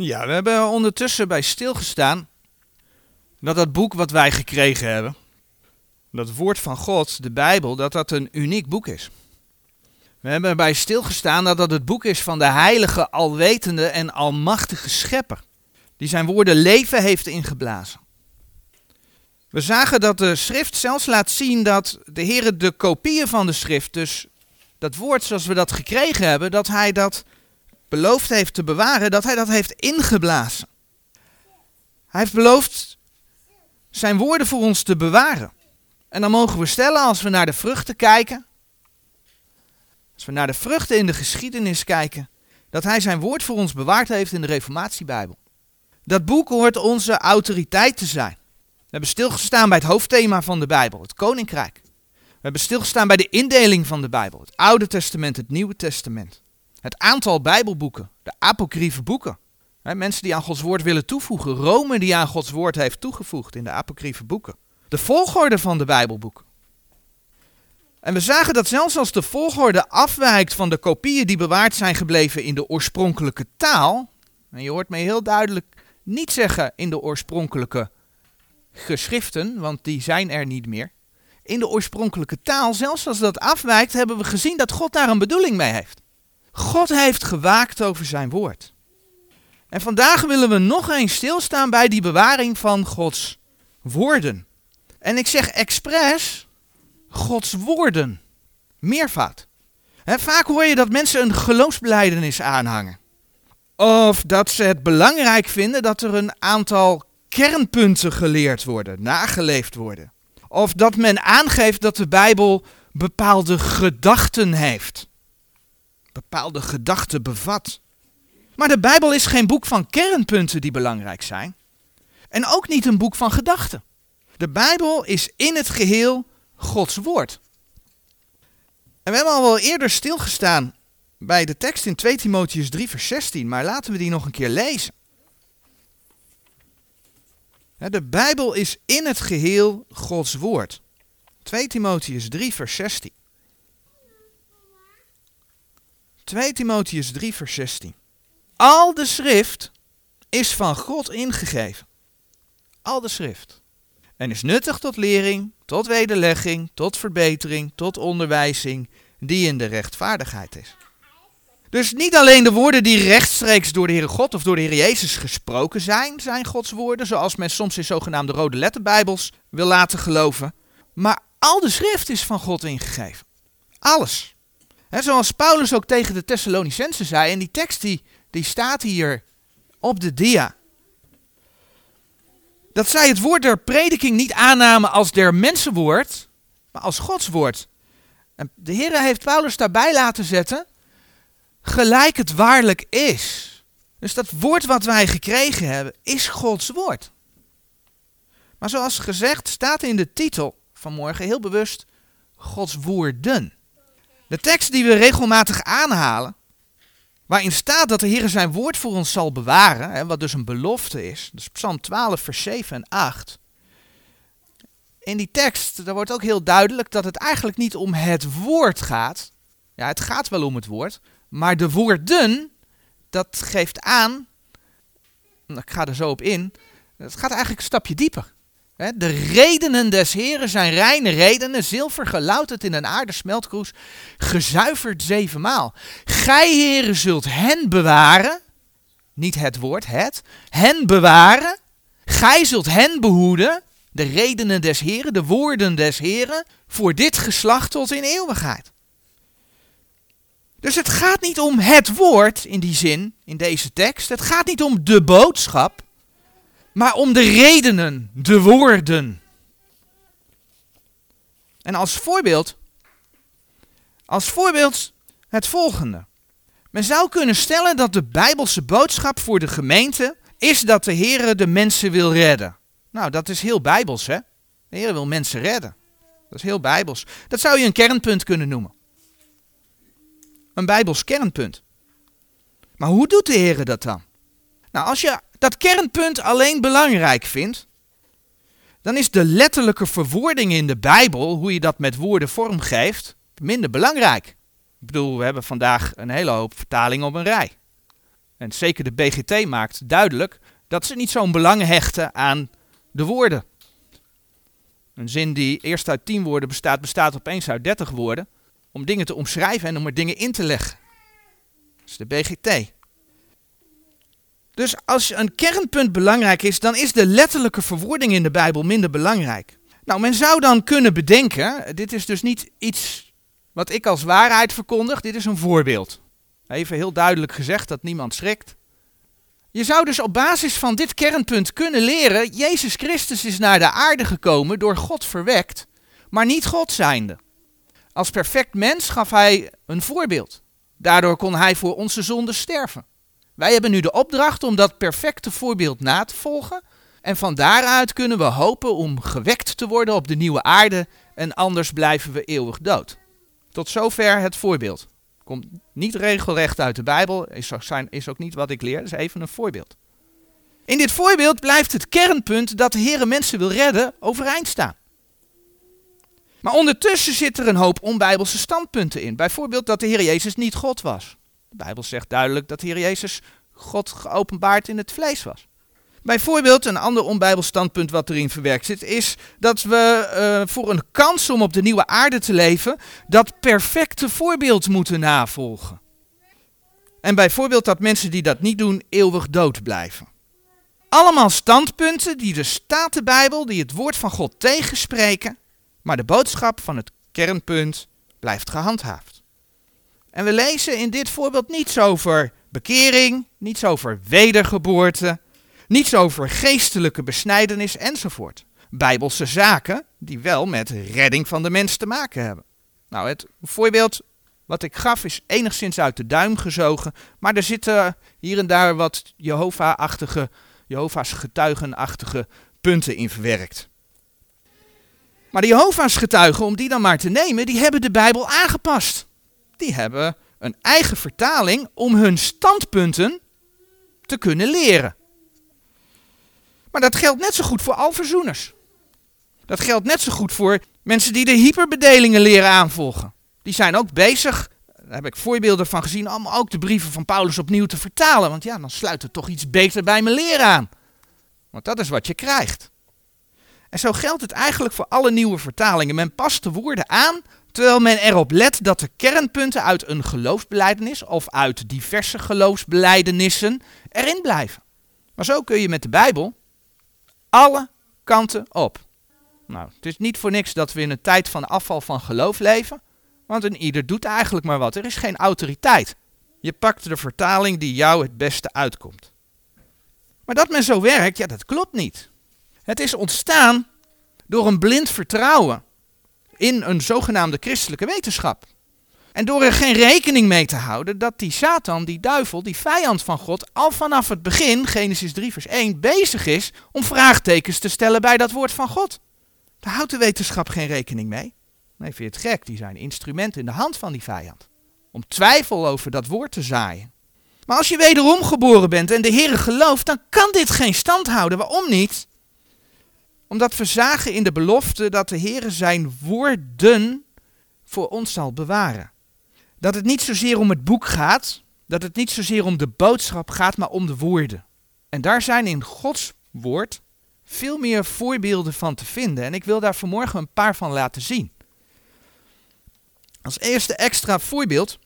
Ja, we hebben ondertussen bij stilgestaan dat dat boek wat wij gekregen hebben, dat woord van God, de Bijbel, dat dat een uniek boek is. We hebben erbij stilgestaan dat dat het boek is van de heilige, alwetende en almachtige schepper, die zijn woorden leven heeft ingeblazen. We zagen dat de schrift zelfs laat zien dat de Heer de kopieën van de schrift, dus dat woord zoals we dat gekregen hebben, dat hij dat beloofd heeft te bewaren, dat hij dat heeft ingeblazen. Hij heeft beloofd zijn woorden voor ons te bewaren. En dan mogen we stellen, als we naar de vruchten kijken, als we naar de vruchten in de geschiedenis kijken, dat hij zijn woord voor ons bewaard heeft in de Reformatiebijbel. Dat boek hoort onze autoriteit te zijn. We hebben stilgestaan bij het hoofdthema van de Bijbel, het Koninkrijk. We hebben stilgestaan bij de indeling van de Bijbel, het Oude Testament, het Nieuwe Testament. Het aantal Bijbelboeken, de apocryfe boeken. mensen die aan Gods woord willen toevoegen. Rome die aan Gods woord heeft toegevoegd in de apocryfe boeken. De volgorde van de Bijbelboeken. En we zagen dat zelfs als de volgorde afwijkt van de kopieën die bewaard zijn gebleven in de oorspronkelijke taal. En je hoort mij heel duidelijk niet zeggen in de oorspronkelijke geschriften, want die zijn er niet meer. In de oorspronkelijke taal, zelfs als dat afwijkt, hebben we gezien dat God daar een bedoeling mee heeft. God heeft gewaakt over zijn woord. En vandaag willen we nog eens stilstaan bij die bewaring van Gods woorden. En ik zeg expres Gods woorden. Meervoud. vaak hoor je dat mensen een geloofsbeleidenis aanhangen. Of dat ze het belangrijk vinden dat er een aantal kernpunten geleerd worden, nageleefd worden. Of dat men aangeeft dat de Bijbel bepaalde gedachten heeft bepaalde gedachten bevat. Maar de Bijbel is geen boek van kernpunten die belangrijk zijn. En ook niet een boek van gedachten. De Bijbel is in het geheel Gods woord. En we hebben al wel eerder stilgestaan bij de tekst in 2 Timotheus 3 vers 16, maar laten we die nog een keer lezen. De Bijbel is in het geheel Gods woord. 2 Timotheus 3 vers 16. 2 Timotheus 3, vers 16. Al de schrift is van God ingegeven. Al de schrift. En is nuttig tot lering, tot wederlegging, tot verbetering, tot onderwijzing, die in de rechtvaardigheid is. Dus niet alleen de woorden die rechtstreeks door de Heere God of door de Heer Jezus gesproken zijn, zijn Gods woorden, zoals men soms in zogenaamde rode letterbijbels wil laten geloven, maar al de schrift is van God ingegeven. Alles zoals Paulus ook tegen de Thessalonicensen zei, en die tekst die, die staat hier op de dia. Dat zij het woord der prediking niet aannamen als der mensenwoord, maar als Gods woord. En de Heer heeft Paulus daarbij laten zetten, gelijk het waarlijk is. Dus dat woord wat wij gekregen hebben, is Gods woord. Maar zoals gezegd staat in de titel van morgen heel bewust Gods woorden. De tekst die we regelmatig aanhalen, waarin staat dat de Heer zijn woord voor ons zal bewaren, hè, wat dus een belofte is, dus Psalm 12, vers 7 en 8. In die tekst daar wordt ook heel duidelijk dat het eigenlijk niet om het woord gaat. Ja, het gaat wel om het woord, maar de woorden, dat geeft aan, ik ga er zo op in, het gaat eigenlijk een stapje dieper. De redenen des Heren zijn reine redenen, zilver gelouterd in een aarde smeltkroes, gezuiverd zevenmaal. Gij, Heren, zult hen bewaren, niet het woord, het, hen bewaren. Gij zult hen behoeden, de redenen des Heren, de woorden des Heren, voor dit geslacht tot in eeuwigheid. Dus het gaat niet om het woord in die zin, in deze tekst. Het gaat niet om de boodschap maar om de redenen, de woorden. En als voorbeeld, als voorbeeld het volgende. Men zou kunnen stellen dat de Bijbelse boodschap voor de gemeente is dat de Heer de mensen wil redden. Nou, dat is heel Bijbels, hè? De Heer wil mensen redden. Dat is heel Bijbels. Dat zou je een kernpunt kunnen noemen. Een Bijbels kernpunt. Maar hoe doet de Heer dat dan? Nou, als je dat kernpunt alleen belangrijk vindt, dan is de letterlijke verwoording in de Bijbel, hoe je dat met woorden vormgeeft, minder belangrijk. Ik bedoel, we hebben vandaag een hele hoop vertalingen op een rij. En zeker de BGT maakt duidelijk dat ze niet zo'n belang hechten aan de woorden. Een zin die eerst uit 10 woorden bestaat, bestaat opeens uit 30 woorden. Om dingen te omschrijven en om er dingen in te leggen. Dat is de BGT. Dus als een kernpunt belangrijk is, dan is de letterlijke verwoording in de Bijbel minder belangrijk. Nou, men zou dan kunnen bedenken, dit is dus niet iets wat ik als waarheid verkondig, dit is een voorbeeld. Even heel duidelijk gezegd dat niemand schrikt. Je zou dus op basis van dit kernpunt kunnen leren, Jezus Christus is naar de aarde gekomen, door God verwekt, maar niet God zijnde. Als perfect mens gaf hij een voorbeeld. Daardoor kon hij voor onze zonde sterven. Wij hebben nu de opdracht om dat perfecte voorbeeld na te volgen. En van daaruit kunnen we hopen om gewekt te worden op de nieuwe aarde en anders blijven we eeuwig dood. Tot zover het voorbeeld. Komt niet regelrecht uit de Bijbel, is, is ook niet wat ik leer, is even een voorbeeld. In dit voorbeeld blijft het kernpunt dat de Heer mensen wil redden overeind staan. Maar ondertussen zit er een hoop onbijbelse standpunten in. Bijvoorbeeld dat de Heer Jezus niet God was. Bijbel zegt duidelijk dat Heer Jezus God geopenbaard in het vlees was. Bijvoorbeeld, een ander onbijbels standpunt wat erin verwerkt zit, is dat we uh, voor een kans om op de nieuwe aarde te leven, dat perfecte voorbeeld moeten navolgen. En bijvoorbeeld dat mensen die dat niet doen, eeuwig dood blijven. Allemaal standpunten die de Statenbijbel, die het woord van God tegenspreken, maar de boodschap van het kernpunt blijft gehandhaafd. En we lezen in dit voorbeeld niets over bekering, niets over wedergeboorte, niets over geestelijke besnijdenis enzovoort. Bijbelse zaken die wel met redding van de mens te maken hebben. Nou, het voorbeeld wat ik gaf is enigszins uit de duim gezogen, maar er zitten hier en daar wat Jehovah-achtige, Jehovah's getuigenachtige punten in verwerkt. Maar de Jehovah's getuigen, om die dan maar te nemen, die hebben de Bijbel aangepast. Die hebben een eigen vertaling om hun standpunten te kunnen leren. Maar dat geldt net zo goed voor alverzoeners. Dat geldt net zo goed voor mensen die de hyperbedelingen leren aanvolgen. Die zijn ook bezig, daar heb ik voorbeelden van gezien, om ook de brieven van Paulus opnieuw te vertalen. Want ja, dan sluit het toch iets beter bij mijn leren aan. Want dat is wat je krijgt. En zo geldt het eigenlijk voor alle nieuwe vertalingen. Men past de woorden aan terwijl men erop let dat de kernpunten uit een geloofsbeleidenis of uit diverse geloofsbelijdenissen erin blijven. Maar zo kun je met de Bijbel alle kanten op. Nou, het is niet voor niks dat we in een tijd van afval van geloof leven, want een ieder doet eigenlijk maar wat. Er is geen autoriteit. Je pakt de vertaling die jou het beste uitkomt. Maar dat men zo werkt, ja, dat klopt niet. Het is ontstaan door een blind vertrouwen in een zogenaamde christelijke wetenschap. En door er geen rekening mee te houden dat die Satan, die duivel, die vijand van God, al vanaf het begin, Genesis 3 vers 1, bezig is om vraagtekens te stellen bij dat woord van God. Daar houdt de wetenschap geen rekening mee. Nee, vind je het gek? Die zijn instrumenten in de hand van die vijand. Om twijfel over dat woord te zaaien. Maar als je wederom geboren bent en de Heer gelooft, dan kan dit geen stand houden. Waarom niet? Omdat we zagen in de belofte dat de Heer zijn woorden voor ons zal bewaren. Dat het niet zozeer om het boek gaat, dat het niet zozeer om de boodschap gaat, maar om de woorden. En daar zijn in Gods woord veel meer voorbeelden van te vinden. En ik wil daar vanmorgen een paar van laten zien. Als eerste extra voorbeeld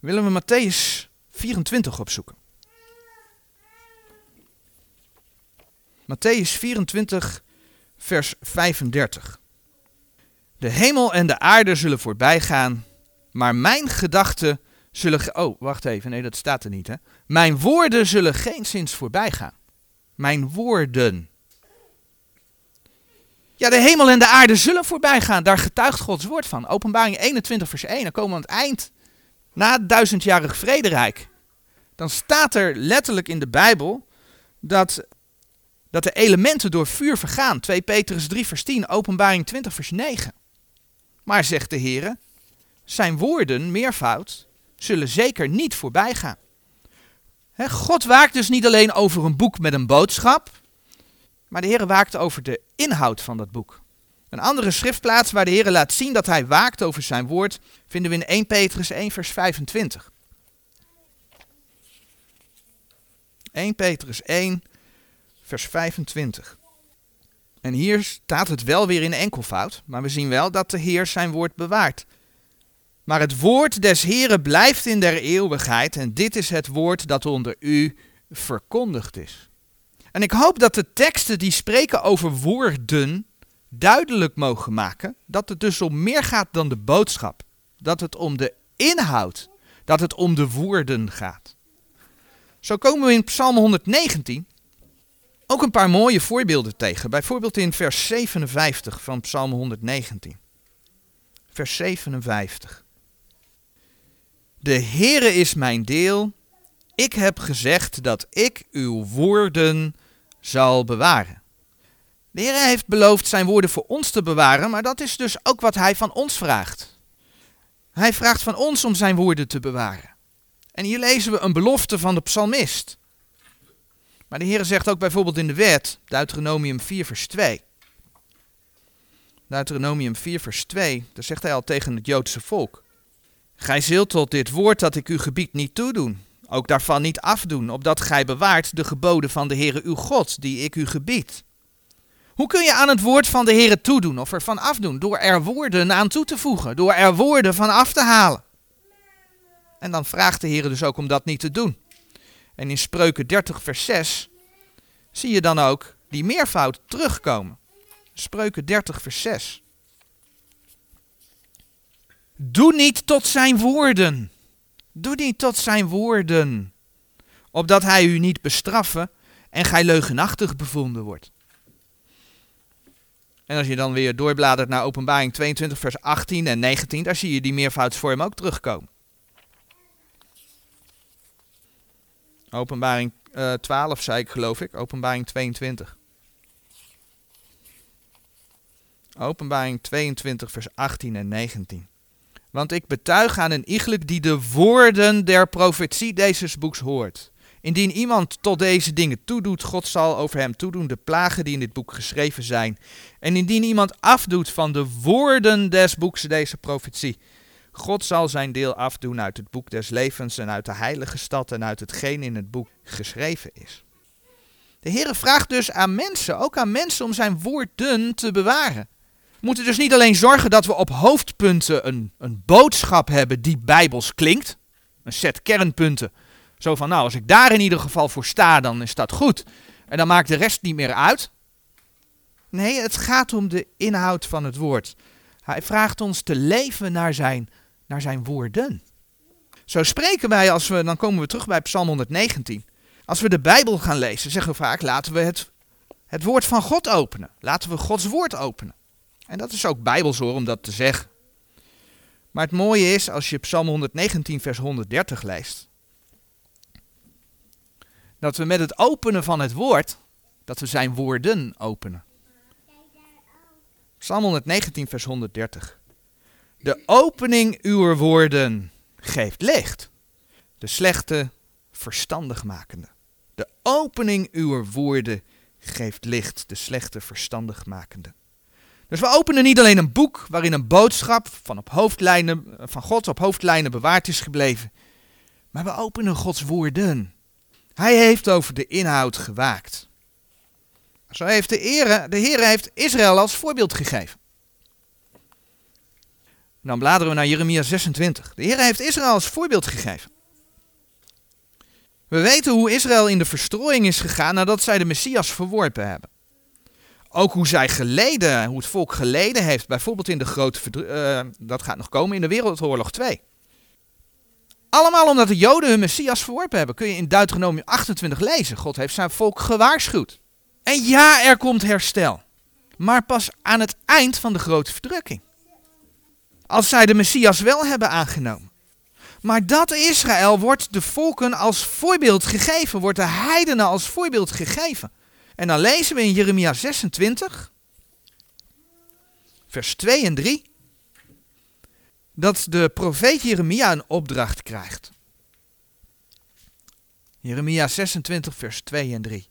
willen we Matthäus 24 opzoeken. Matthäus 24, vers 35. De hemel en de aarde zullen voorbij gaan, maar mijn gedachten zullen. Oh, wacht even, nee, dat staat er niet. Hè? Mijn woorden zullen geen zins voorbij gaan. Mijn woorden. Ja, de hemel en de aarde zullen voorbij gaan. Daar getuigt Gods woord van. Openbaring 21, vers 1. Dan komen we aan het eind. Na het duizendjarig vrederijk. Dan staat er letterlijk in de Bijbel dat dat de elementen door vuur vergaan. 2 Petrus 3 vers 10, openbaring 20 vers 9. Maar zegt de Heer, zijn woorden, meervoud, zullen zeker niet voorbij gaan. God waakt dus niet alleen over een boek met een boodschap, maar de Heer waakt over de inhoud van dat boek. Een andere schriftplaats waar de Heer laat zien dat hij waakt over zijn woord, vinden we in 1 Petrus 1 vers 25. 1 Petrus 1, vers 25. En hier staat het wel weer in enkelvoud, maar we zien wel dat de Heer zijn woord bewaart. Maar het woord des Heeren blijft in der eeuwigheid en dit is het woord dat onder u verkondigd is. En ik hoop dat de teksten die spreken over woorden duidelijk mogen maken dat het dus om meer gaat dan de boodschap. Dat het om de inhoud, dat het om de woorden gaat. Zo komen we in Psalm 119 ook een paar mooie voorbeelden tegen. Bijvoorbeeld in vers 57 van Psalm 119. Vers 57. De Heere is mijn deel. Ik heb gezegd dat ik uw woorden zal bewaren. De Heer heeft beloofd zijn woorden voor ons te bewaren, maar dat is dus ook wat Hij van ons vraagt. Hij vraagt van ons om zijn woorden te bewaren. En hier lezen we een belofte van de psalmist. Maar de Heer zegt ook bijvoorbeeld in de wet, Deuteronomium 4 vers 2. Deuteronomium 4 vers 2, daar zegt hij al tegen het Joodse volk. Gij zult tot dit woord dat ik uw gebied niet toedoen, ook daarvan niet afdoen, opdat gij bewaart de geboden van de Heere uw God, die ik u gebied. Hoe kun je aan het woord van de Heere toedoen of ervan afdoen? Door er woorden aan toe te voegen, door er woorden van af te halen. En dan vraagt de Heer dus ook om dat niet te doen. En in Spreuken 30 vers 6 zie je dan ook die meervoud terugkomen. Spreuken 30 vers 6. Doe niet tot zijn woorden. Doe niet tot zijn woorden. Opdat hij u niet bestraffen en gij leugenachtig bevonden wordt. En als je dan weer doorbladert naar openbaring 22 vers 18 en 19, daar zie je die meervoudsvorm ook terugkomen. Openbaring uh, 12 zei ik geloof ik, openbaring 22. Openbaring 22 vers 18 en 19. Want ik betuig aan een iegelijk die de woorden der profetie deze boeks hoort. Indien iemand tot deze dingen toedoet, God zal over hem toedoen de plagen die in dit boek geschreven zijn. En indien iemand afdoet van de woorden des boeks deze profetie, God zal zijn deel afdoen uit het boek des levens en uit de heilige stad en uit hetgeen in het boek geschreven is. De Heer vraagt dus aan mensen, ook aan mensen, om zijn woorden te bewaren. We moeten dus niet alleen zorgen dat we op hoofdpunten een, een boodschap hebben die bijbels klinkt, een set kernpunten. Zo van, nou, als ik daar in ieder geval voor sta, dan is dat goed. En dan maakt de rest niet meer uit. Nee, het gaat om de inhoud van het woord. Hij vraagt ons te leven naar zijn naar zijn woorden. Zo spreken wij als we, dan komen we terug bij Psalm 119. Als we de Bijbel gaan lezen, zeggen we vaak, laten we het, het woord van God openen. Laten we Gods woord openen. En dat is ook bijbels hoor, om dat te zeggen. Maar het mooie is, als je Psalm 119 vers 130 leest, dat we met het openen van het woord, dat we zijn woorden openen. Psalm 119 vers 130. De opening uw woorden geeft licht. De slechte verstandig makende. De opening uw woorden geeft licht. De slechte verstandig makende. Dus we openen niet alleen een boek waarin een boodschap van, op hoofdlijnen, van God op hoofdlijnen bewaard is gebleven. Maar we openen Gods woorden. Hij heeft over de inhoud gewaakt. Zo heeft de Heer, de Heer heeft Israël als voorbeeld gegeven. Dan bladeren we naar Jeremia 26. De Heer heeft Israël als voorbeeld gegeven. We weten hoe Israël in de verstrooiing is gegaan nadat zij de Messias verworpen hebben. Ook hoe zij geleden, hoe het volk geleden heeft, bijvoorbeeld in de grote, uh, dat gaat nog komen in de Wereldoorlog 2. Allemaal omdat de Joden hun Messias verworpen hebben. Kun je in Deuteronomium 28 lezen. God heeft zijn volk gewaarschuwd. En ja, er komt herstel. Maar pas aan het eind van de grote verdrukking als zij de Messias wel hebben aangenomen. Maar dat Israël wordt de volken als voorbeeld gegeven, wordt de heidenen als voorbeeld gegeven. En dan lezen we in Jeremia 26, vers 2 en 3, dat de profeet Jeremia een opdracht krijgt. Jeremia 26, vers 2 en 3.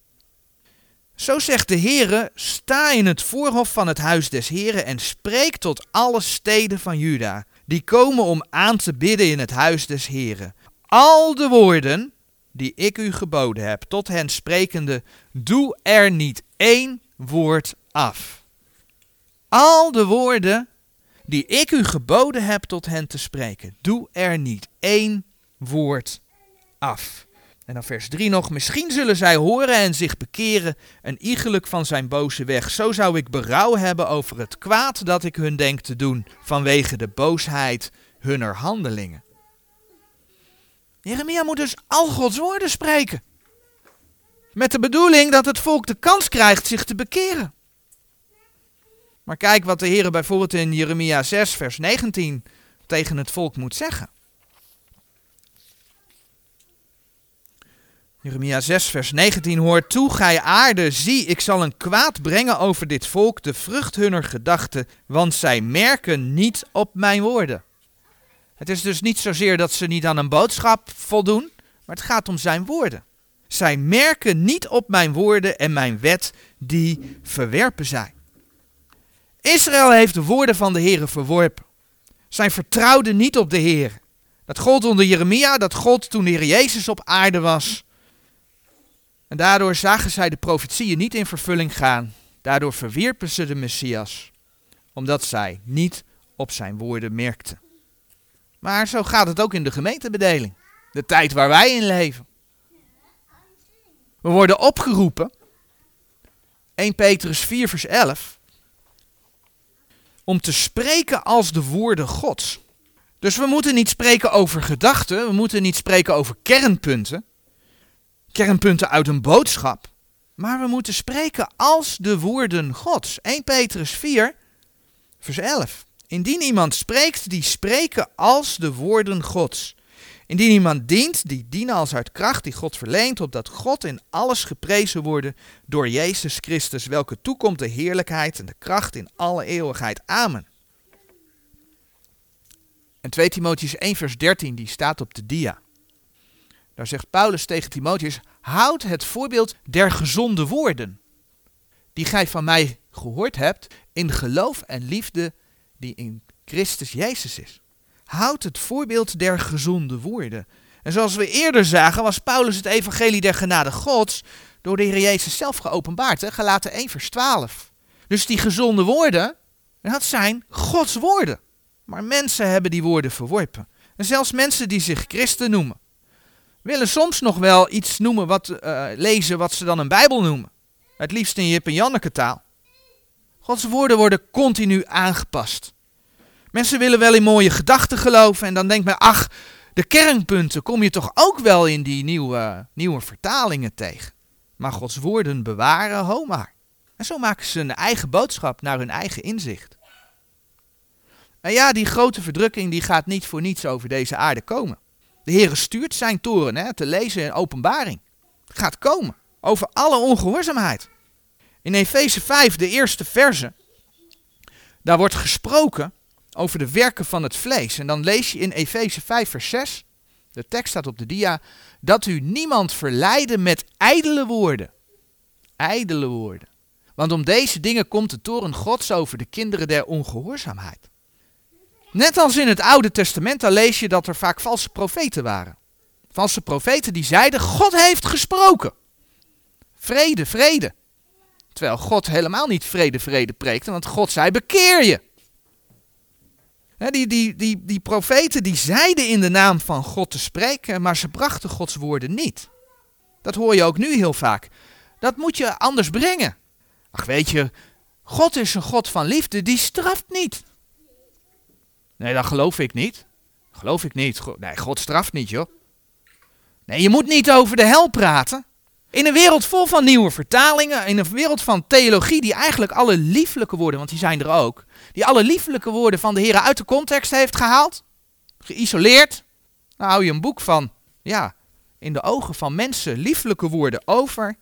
Zo zegt de Heere, sta in het voorhof van het huis des Heren en spreek tot alle steden van Juda, die komen om aan te bidden in het huis des Heren. Al de woorden die ik u geboden heb, tot hen sprekende, doe er niet één woord af. Al de woorden die ik u geboden heb tot hen te spreken, doe er niet één woord af. En dan vers 3 nog, misschien zullen zij horen en zich bekeren en iegelijk van zijn boze weg. Zo zou ik berouw hebben over het kwaad dat ik hun denk te doen, vanwege de boosheid hunner handelingen. Jeremia moet dus al Gods woorden spreken. Met de bedoeling dat het volk de kans krijgt zich te bekeren. Maar kijk wat de Heer bijvoorbeeld in Jeremia 6, vers 19 tegen het volk moet zeggen. Jeremia 6, vers 19 hoort toe, gij aarde, zie, ik zal een kwaad brengen over dit volk, de vrucht hunner gedachten, want zij merken niet op mijn woorden. Het is dus niet zozeer dat ze niet aan een boodschap voldoen, maar het gaat om zijn woorden. Zij merken niet op mijn woorden en mijn wet, die verwerpen zij. Israël heeft de woorden van de Heer verworpen. Zij vertrouwden niet op de Heer. Dat gold onder Jeremia, dat gold toen de Heer Jezus op aarde was. En daardoor zagen zij de profetieën niet in vervulling gaan. Daardoor verwierpen ze de Messias, omdat zij niet op zijn woorden merkten. Maar zo gaat het ook in de gemeentebedeling, de tijd waar wij in leven. We worden opgeroepen, 1 Petrus 4 vers 11, om te spreken als de woorden Gods. Dus we moeten niet spreken over gedachten, we moeten niet spreken over kernpunten, kernpunten uit een boodschap, maar we moeten spreken als de woorden Gods. 1 Petrus 4, vers 11. Indien iemand spreekt, die spreken als de woorden Gods. Indien iemand dient, die dienen als uit kracht die God verleent, opdat God in alles geprezen worden door Jezus Christus, welke toekomt de heerlijkheid en de kracht in alle eeuwigheid. Amen. En 2 Timotheus 1 vers 13, die staat op de dia. Daar zegt Paulus tegen Timotheus, houd het voorbeeld der gezonde woorden, die gij van mij gehoord hebt, in geloof en liefde die in Christus Jezus is. Houd het voorbeeld der gezonde woorden. En zoals we eerder zagen, was Paulus het evangelie der genade Gods door de Heer Jezus zelf geopenbaard. Hè? Gelaten 1 vers 12. Dus die gezonde woorden, dat zijn Gods woorden. Maar mensen hebben die woorden verworpen. En zelfs mensen die zich christen noemen, willen soms nog wel iets noemen wat, uh, lezen wat ze dan een Bijbel noemen. Het liefst in Jip en Janneke taal. Gods woorden worden continu aangepast. Mensen willen wel in mooie gedachten geloven en dan denkt men, ach, de kernpunten kom je toch ook wel in die nieuwe, nieuwe vertalingen tegen. Maar Gods woorden bewaren, ho maar. En zo maken ze een eigen boodschap naar hun eigen inzicht. En ja, die grote verdrukking die gaat niet voor niets over deze aarde komen. De Heer stuurt zijn toren hè, te lezen in openbaring. Het gaat komen over alle ongehoorzaamheid. In Efeze 5, de eerste verse, daar wordt gesproken over de werken van het vlees. En dan lees je in Efeze 5, vers 6, de tekst staat op de dia, dat u niemand verleidde met ijdele woorden. Ijdele woorden. Want om deze dingen komt de toren Gods over de kinderen der ongehoorzaamheid. Net als in het Oude Testament, daar lees je dat er vaak valse profeten waren. Valse profeten die zeiden, God heeft gesproken. Vrede, vrede. Terwijl God helemaal niet vrede, vrede preekte, want God zei, bekeer je. die, die, die, die profeten die zeiden in de naam van God te spreken, maar ze brachten Gods woorden niet. Dat hoor je ook nu heel vaak. Dat moet je anders brengen. Ach weet je, God is een God van liefde, die straft niet. Nee, dat geloof ik niet. Geloof ik niet. Nee, God straft niet, joh. Nee, je moet niet over de hel praten. In een wereld vol van nieuwe vertalingen, in een wereld van theologie die eigenlijk alle lieflijke woorden, want die zijn er ook, die alle lieflijke woorden van de Heer uit de context heeft gehaald, geïsoleerd, dan hou je een boek van, ja, in de ogen van mensen lieflijke woorden over.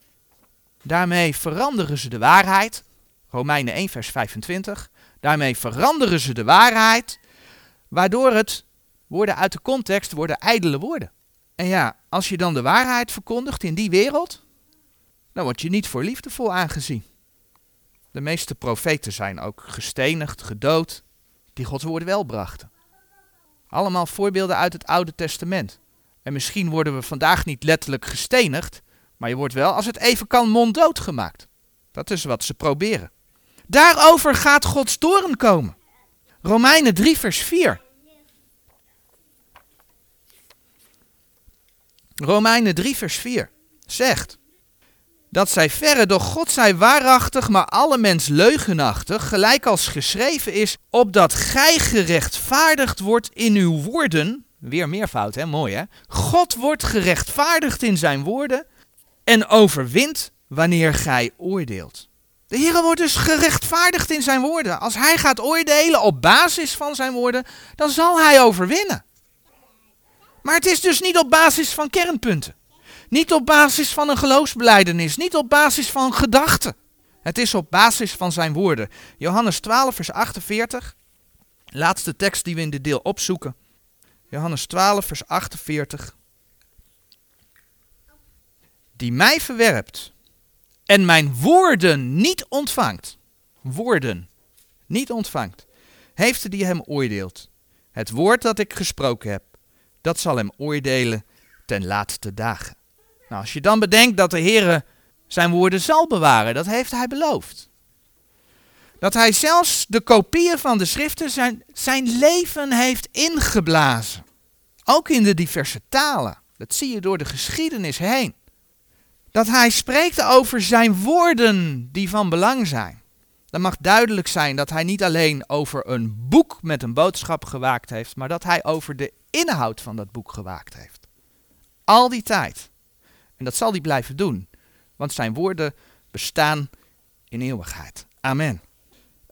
Daarmee veranderen ze de waarheid. Romeinen 1, vers 25. Daarmee veranderen ze de waarheid waardoor het woorden uit de context worden ijdele woorden. En ja, als je dan de waarheid verkondigt in die wereld, dan word je niet voor liefdevol aangezien. De meeste profeten zijn ook gestenigd, gedood, die Gods woorden wel brachten. Allemaal voorbeelden uit het Oude Testament. En misschien worden we vandaag niet letterlijk gestenigd, maar je wordt wel, als het even kan, monddood gemaakt. Dat is wat ze proberen. Daarover gaat Gods toren komen. Romeinen 3, vers 4. Romeinen 3, vers 4 zegt dat zij verre, doch God zij waarachtig, maar alle mens leugenachtig, gelijk als geschreven is, opdat gij gerechtvaardigd wordt in uw woorden. Weer meervoud, hè? Mooi, hè? God wordt gerechtvaardigd in zijn woorden en overwint wanneer gij oordeelt. De Heer wordt dus gerechtvaardigd in zijn woorden. Als hij gaat oordelen op basis van zijn woorden, dan zal hij overwinnen. Maar het is dus niet op basis van kernpunten. Niet op basis van een geloofsbeleidenis, niet op basis van gedachten. Het is op basis van zijn woorden. Johannes 12, vers 48. Laatste tekst die we in dit deel opzoeken. Johannes 12, vers 48. Die mij verwerpt en mijn woorden niet ontvangt. Woorden niet ontvangt. Heeft die hem oordeelt. Het woord dat ik gesproken heb, dat zal hem oordelen ten laatste dagen. Nou, als je dan bedenkt dat de Heer zijn woorden zal bewaren, dat heeft hij beloofd. Dat hij zelfs de kopieën van de schriften zijn, zijn leven heeft ingeblazen. Ook in de diverse talen. Dat zie je door de geschiedenis heen. Dat hij spreekt over zijn woorden die van belang zijn. Dan mag duidelijk zijn dat hij niet alleen over een boek met een boodschap gewaakt heeft, maar dat hij over de inhoud van dat boek gewaakt heeft. Al die tijd. En dat zal hij blijven doen, want zijn woorden bestaan in eeuwigheid. Amen.